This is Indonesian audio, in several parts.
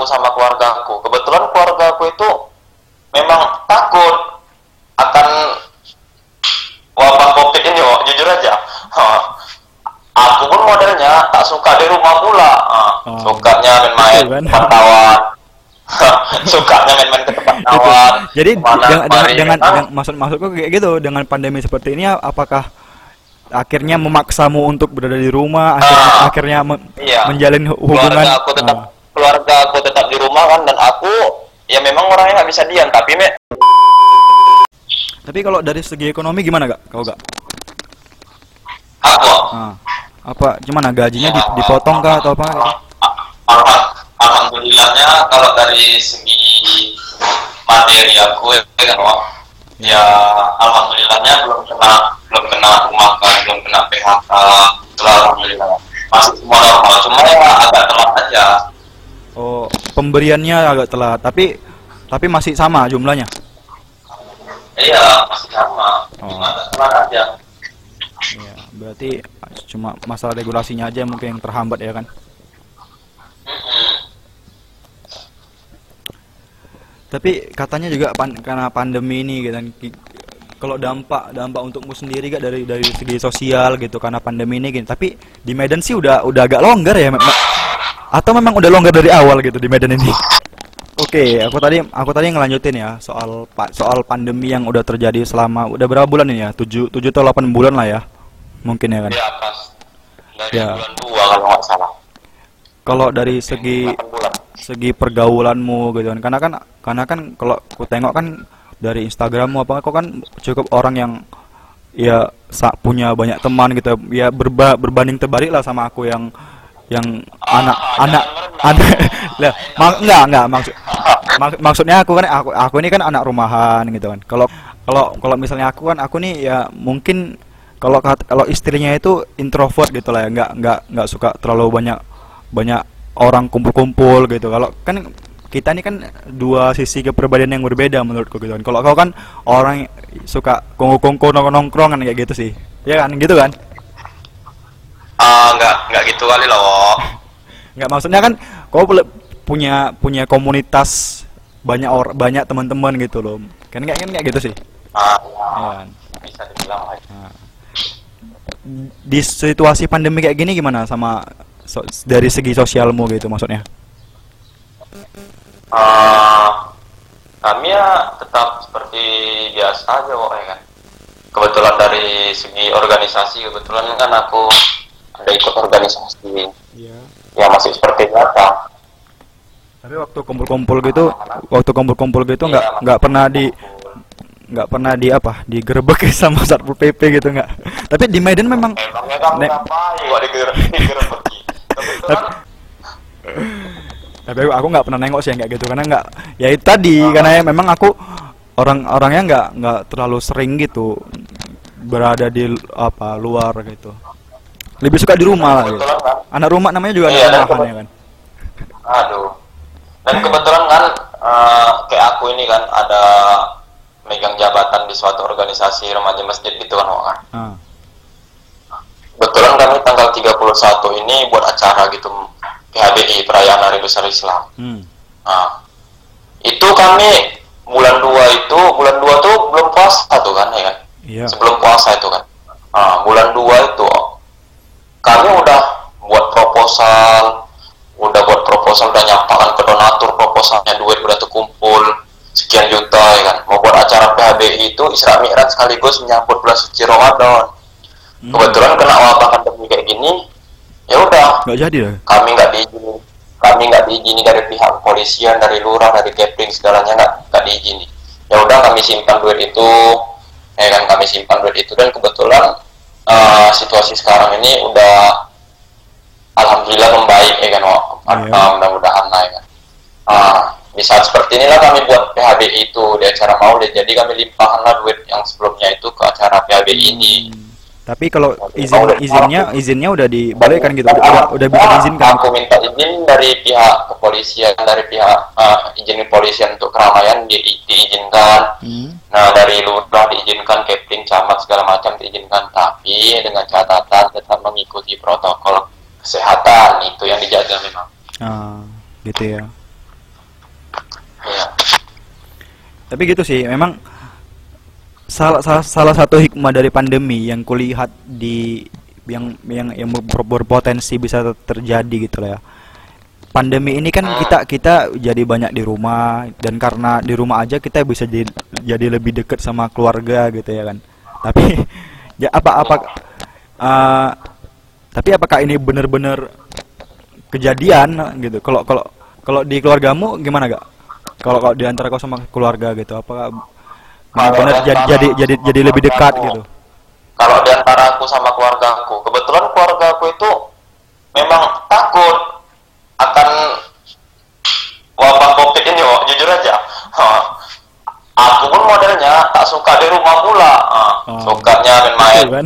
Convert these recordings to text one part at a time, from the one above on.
aku sama keluarga aku. Kebetulan keluarga aku itu memang takut akan wabah covid ini, Wak. jujur aja. Aku pun modelnya tak suka di rumah pula. Oh. Sukanya main-main Betul kan? tempat kawan. sukanya main-main ke tempat Gitu. kawan. Jadi Ke mana dengan, dengan, Memang dengan- maksud maksudku kayak gitu dengan pandemi seperti ini apakah akhirnya memaksamu untuk berada di rumah akhirnya, Ah, akhirnya me- iya. menjalin hu- hubungan keluarga aku tetap Ah. Keluarga aku tetap di rumah kan dan aku ya memang orangnya nggak bisa diam tapi me Tapi kalau dari segi ekonomi gimana gak? Kau gak? aku Ah. Apa gimana gajinya di- dipotong kah atau apa? Alham- alhamdulillahnya kalau dari segi materi aku ya Wak, ya alhamdulillahnya belum kena belum kena rumah kan belum kena PHK alhamdulillah masih semua normal cuma ya agak telat aja pemberiannya agak telat, tapi tapi masih sama jumlahnya. iya masih sama Oh. cuma telat aja Iya, berarti cuma masalah regulasinya aja mungkin yang terhambat ya kan. Tapi katanya juga pan- karena pandemi ini gitu kan kalau dampak dampak untukmu sendiri gak dari dari segi sosial gitu karena pandemi ini gitu. Tapi di Medan sih udah udah agak longgar ya. Atau memang udah longgar dari awal gitu di Medan ini. Oke, aku tadi aku tadi ngelanjutin ya soal pa- soal pandemi yang udah terjadi selama udah berapa bulan ini ya? 7 7 atau 8 bulan lah ya. Mungkin ya kan. dari Ya. bulan kalau nggak salah Kalau dari segi 8 bulan segi pergaulanmu gitu kan karena kan karena kan kalau aku tengok kan dari Instagrammu apa kau kan cukup orang yang ya punya banyak teman gitu ya berba berbanding terbalik lah sama aku yang yang anak Ah, anak anak. Lah mak enggak enggak maksud mak- maksudnya aku kan aku aku ini kan anak rumahan gitu kan. Kalau kalau kalau misalnya aku kan aku nih ya mungkin kalau kalau istrinya itu introvert gitu lah ya nggak nggak nggak suka terlalu banyak banyak orang kumpul-kumpul gitu. Kalau kan kita ini kan dua sisi kepribadian yang berbeda menurutku gitu kan. Kalau kau kan orang suka kongko-kongko nongkrong kan kayak gitu sih. Ya kan? Gitu kan ah nggak nggak gitu kali loh nggak maksudnya kan kau boleh punya punya komunitas banyak orang banyak teman-teman gitu loh kan nggak kan nggak gitu sih ah ya kan? bisa dibilang. Nah. di situasi pandemi kayak gini gimana sama so- dari segi sosialmu gitu maksudnya Ah, kami ya tetap seperti biasa aja kok ya kan. Kebetulan dari segi organisasi kebetulan kan aku ada ikut organisasi. iya Ya masih seperti biasa. tapi waktu kumpul-kumpul gitu waktu kumpul-kumpul gitu nggak Iya, nggak pernah di nggak pernah di apa digerebek sama satpol pp gitu nggak tapi di Medan memang Emangnya kamu Nek. ngapain tapi aku nggak pernah nengok sih yang kayak gitu karena nggak ya itu tadi karena ya memang aku orang-orangnya nggak nggak terlalu sering gitu berada di apa luar gitu lebih suka di rumah lah gitu. kan. anak rumah namanya juga Iya, anak rumahan ya kan Aduh. Dan kebetulan kan eh, kayak aku ini kan ada megang jabatan di suatu organisasi remaja masjid gitu kan Wak, kan. ah. Kebetulan kami tanggal 31 ini buat acara gitu PHBI Perayaan Hari Besar Islam. hmm. Nah, itu kami bulan 2 itu bulan 2 tuh belum puasa tuh kan ya kan. iya Sebelum puasa itu kan. Nah, bulan 2 itu kami udah buat proposal, udah buat proposal udah nyampakan ke donatur proposalnya duit udah terkumpul sekian juta ya kan. Mau buat acara PHBI itu Isra Mi'raj sekaligus menyambut bulan suci Ramadan. Hmm. Kebetulan kena wabah pandemi kayak gini, ya udah nggak jadi ya kami nggak diizini kami nggak diizini dari pihak kepolisian dari lurah dari kepling segalanya nggak nggak diizini ya udah kami simpan duit itu ya kan kami simpan duit itu dan kebetulan eh, situasi sekarang ini udah alhamdulillah membaik ya kan Wak. Iya. Eh, mudah-mudahan lah ya kan Ah, di saat seperti inilah kami buat PHBI itu di acara maulid jadi kami limpahkanlah duit yang sebelumnya itu ke acara PHBI ini Hmm. Tapi kalau izin oh, izinnya izinnya udah dibolehkan gitu. Udah, udah bisa ah, izinkan. Aku ah, minta izin dari pihak kepolisian, dari pihak uh, izin kepolisian untuk keramaian di, diizinkan. Hmm. Nah, dari lurah diizinkan, kepling, camat segala macam diizinkan, tapi dengan catatan tetap mengikuti protokol kesehatan itu yang dijaga memang. Ah, gitu ya. Ya. Tapi gitu sih, memang salah salah, salah satu hikmah dari pandemi yang kulihat di yang yang yang ber- berpotensi bisa ter- terjadi gitu lah ya. Pandemi ini kan kita kita jadi banyak di rumah dan karena di rumah aja kita bisa jadi, jadi lebih dekat sama keluarga gitu ya kan. Tapi ya apa apa eh, tapi apakah ini benar-benar kejadian gitu? Kalau kalau kalau di keluargamu gimana gak kalau kalau di antara kau sama keluarga gitu apakah benar di jadi jadi jadi aku jadi lebih dekat keluargaku, gitu Kalau di antara aku sama keluarga aku, kebetulan keluarga aku itu memang takut akan wabah covid ini, Wak. jujur aja. Ha. Aku pun modelnya tak suka di rumah pula. Ha. Oh. Sukanya main-main Betul kan?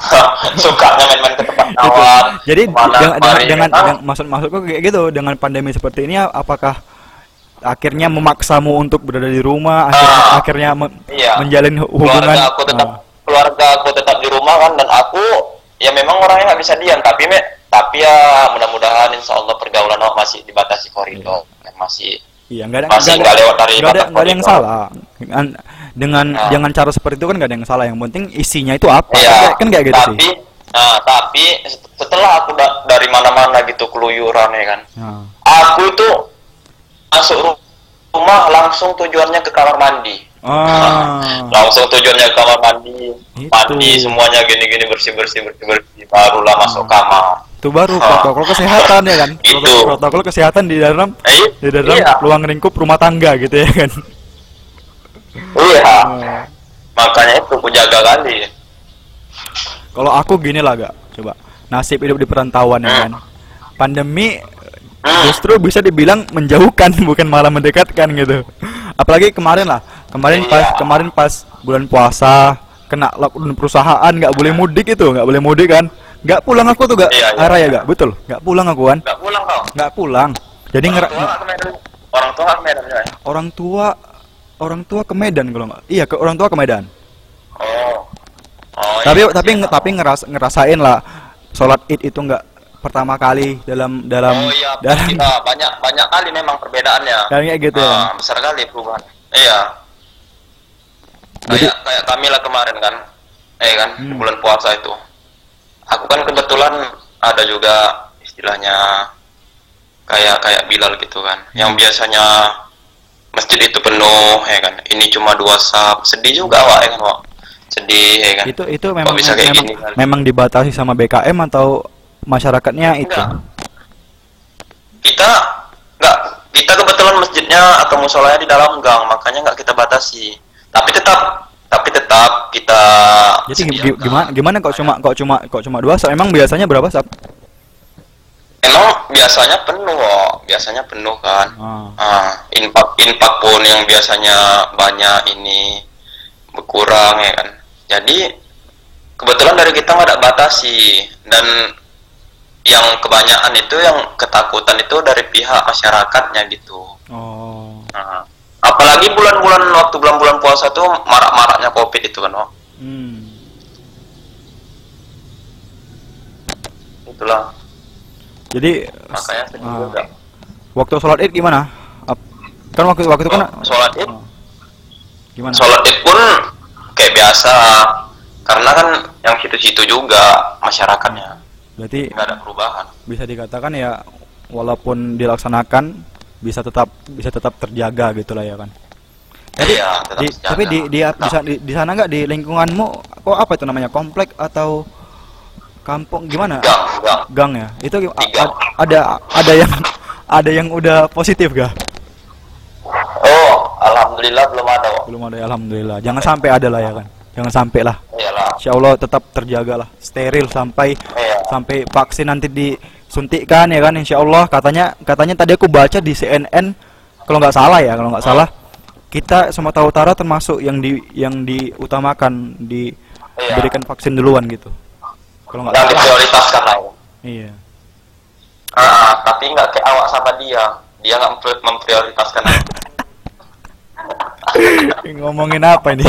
sukanya main-main ke tempat tawar. Jadi dengan dengan, dengan, dengan- maksud maksudku kayak gitu dengan pandemi seperti ini apakah akhirnya memaksamu untuk berada di rumah akhirnya, Ah, akhirnya me- iya. menjalin hu- hubungan. keluarga aku tetap Ah, keluarga aku tetap di rumah kan dan aku ya memang orangnya nggak bisa diam. Tapi me, tapi ya mudah-mudahan insya Allah pergaulan aku masih dibatasi koridor Dan masih iya nggak ada masih nggak lewat dari nggak ada nggak ada yang salah. Dengan dengan Ah. dengan cara seperti itu kan nggak ada yang salah. Yang penting isinya itu apa? Iya, kan, kayak- kan kayak gitu tapi sih nah tapi setelah aku da- dari mana-mana gitu keluyuran ya kan Nah, aku itu masuk ru- rumah langsung tujuannya ke kamar mandi ah langsung tujuannya ke kamar mandi Itu. mandi semuanya gini-gini bersih-bersih bersih-bersih barulah masuk kamar itu baru Ah. protokol kesehatan ya kan Itu. protokol, protokol kesehatan di dalam Eh, di dalam iya. ruang lingkup rumah tangga gitu ya kan Iya, Ah. makanya itu aku jaga kali. Kalau aku gini lah gak, coba nasib hidup di perantauan ya kan. Pandemi Hmm. Justru bisa dibilang menjauhkan bukan malah mendekatkan gitu. Apalagi kemarin lah, kemarin pas Iya. kemarin pas bulan puasa kena lockdown perusahaan nggak boleh mudik itu nggak boleh mudik kan nggak pulang aku tuh gak Iya, iya. arah ya gak betul nggak pulang aku kan Gak pulang kau? nggak pulang jadi Orang tua nggak ke Medan? Orang tua nggak ke Medan ya? orang tua orang tua ke Medan kalau nggak iya ke orang tua ke Medan Oh. Oh, tapi iya, tapi iya. tapi ngeras ngerasain lah sholat id itu nggak pertama kali dalam dalam Oh iya, dalam kita banyak banyak kali memang perbedaannya. dalam kayak gitu ya Ah, besar kali perubahan. Iya. Jadi- Kayak kayak kami lah kemarin kan, eh kan Hmm. bulan puasa itu. Aku kan kebetulan ada juga istilahnya kayak kayak Bilal gitu kan, yang Hmm. biasanya masjid itu penuh ya kan, ini cuma dua sab, sedih juga wak ya kan wak, sedih ya kan. itu itu memang bisa kayak memang, gini kan? memang dibatasi sama BKM atau masyarakatnya itu Enggak. Kita nggak kita kebetulan masjidnya atau musolanya di dalam gang, makanya nggak kita batasi. Tapi tetap tapi tetap kita jadi gi- sediakan. gimana gimana kok cuma kok cuma kok cuma dua sab emang biasanya berapa sab Emang biasanya penuh kok, biasanya penuh kan. ah. Ah, infak infak pun yang biasanya banyak ini berkurang ya kan. Jadi kebetulan dari kita nggak ada batasi dan yang kebanyakan itu yang ketakutan itu dari pihak masyarakatnya gitu. oh Nah, apalagi bulan-bulan waktu bulan-bulan puasa tuh marak-maraknya covid itu kan, Wak. hmm. itulah jadi makanya ah, juga. waktu sholat id gimana kan waktu waktu itu kan sholat id, Oh. gimana sholat id pun kayak biasa karena kan yang situ-situ juga masyarakatnya berarti nggak ada perubahan. bisa dikatakan ya walaupun dilaksanakan bisa tetap bisa tetap terjaga gitulah ya kan. Jadi Iya, di, terjaga. tapi di di, di, sa- di, di sana nggak di lingkunganmu kok apa itu namanya komplek atau kampung gimana? Gang, gang. Gang ya. Itu a- a- ada ada yang ada yang udah positif gak? Oh, alhamdulillah belum ada, Wak. Belum ada alhamdulillah. Jangan sampai ada lah ya kan. Jangan sampai lah. Iyalah. Insya Allah tetap terjaga lah, steril sampai Iya. Sampai vaksin nanti disuntikkan ya kan insya Allah katanya katanya tadi aku baca di CNN kalau nggak salah ya kalau nggak salah kita Sumatera Utara termasuk yang di yang diutamakan Iya. diberikan vaksin duluan gitu kalau nggak salah diprioritaskan lah. ya. iya Ah, tapi nggak kayak awak sama dia. Dia nggak mempri- memprioritaskan. ngomongin apa ini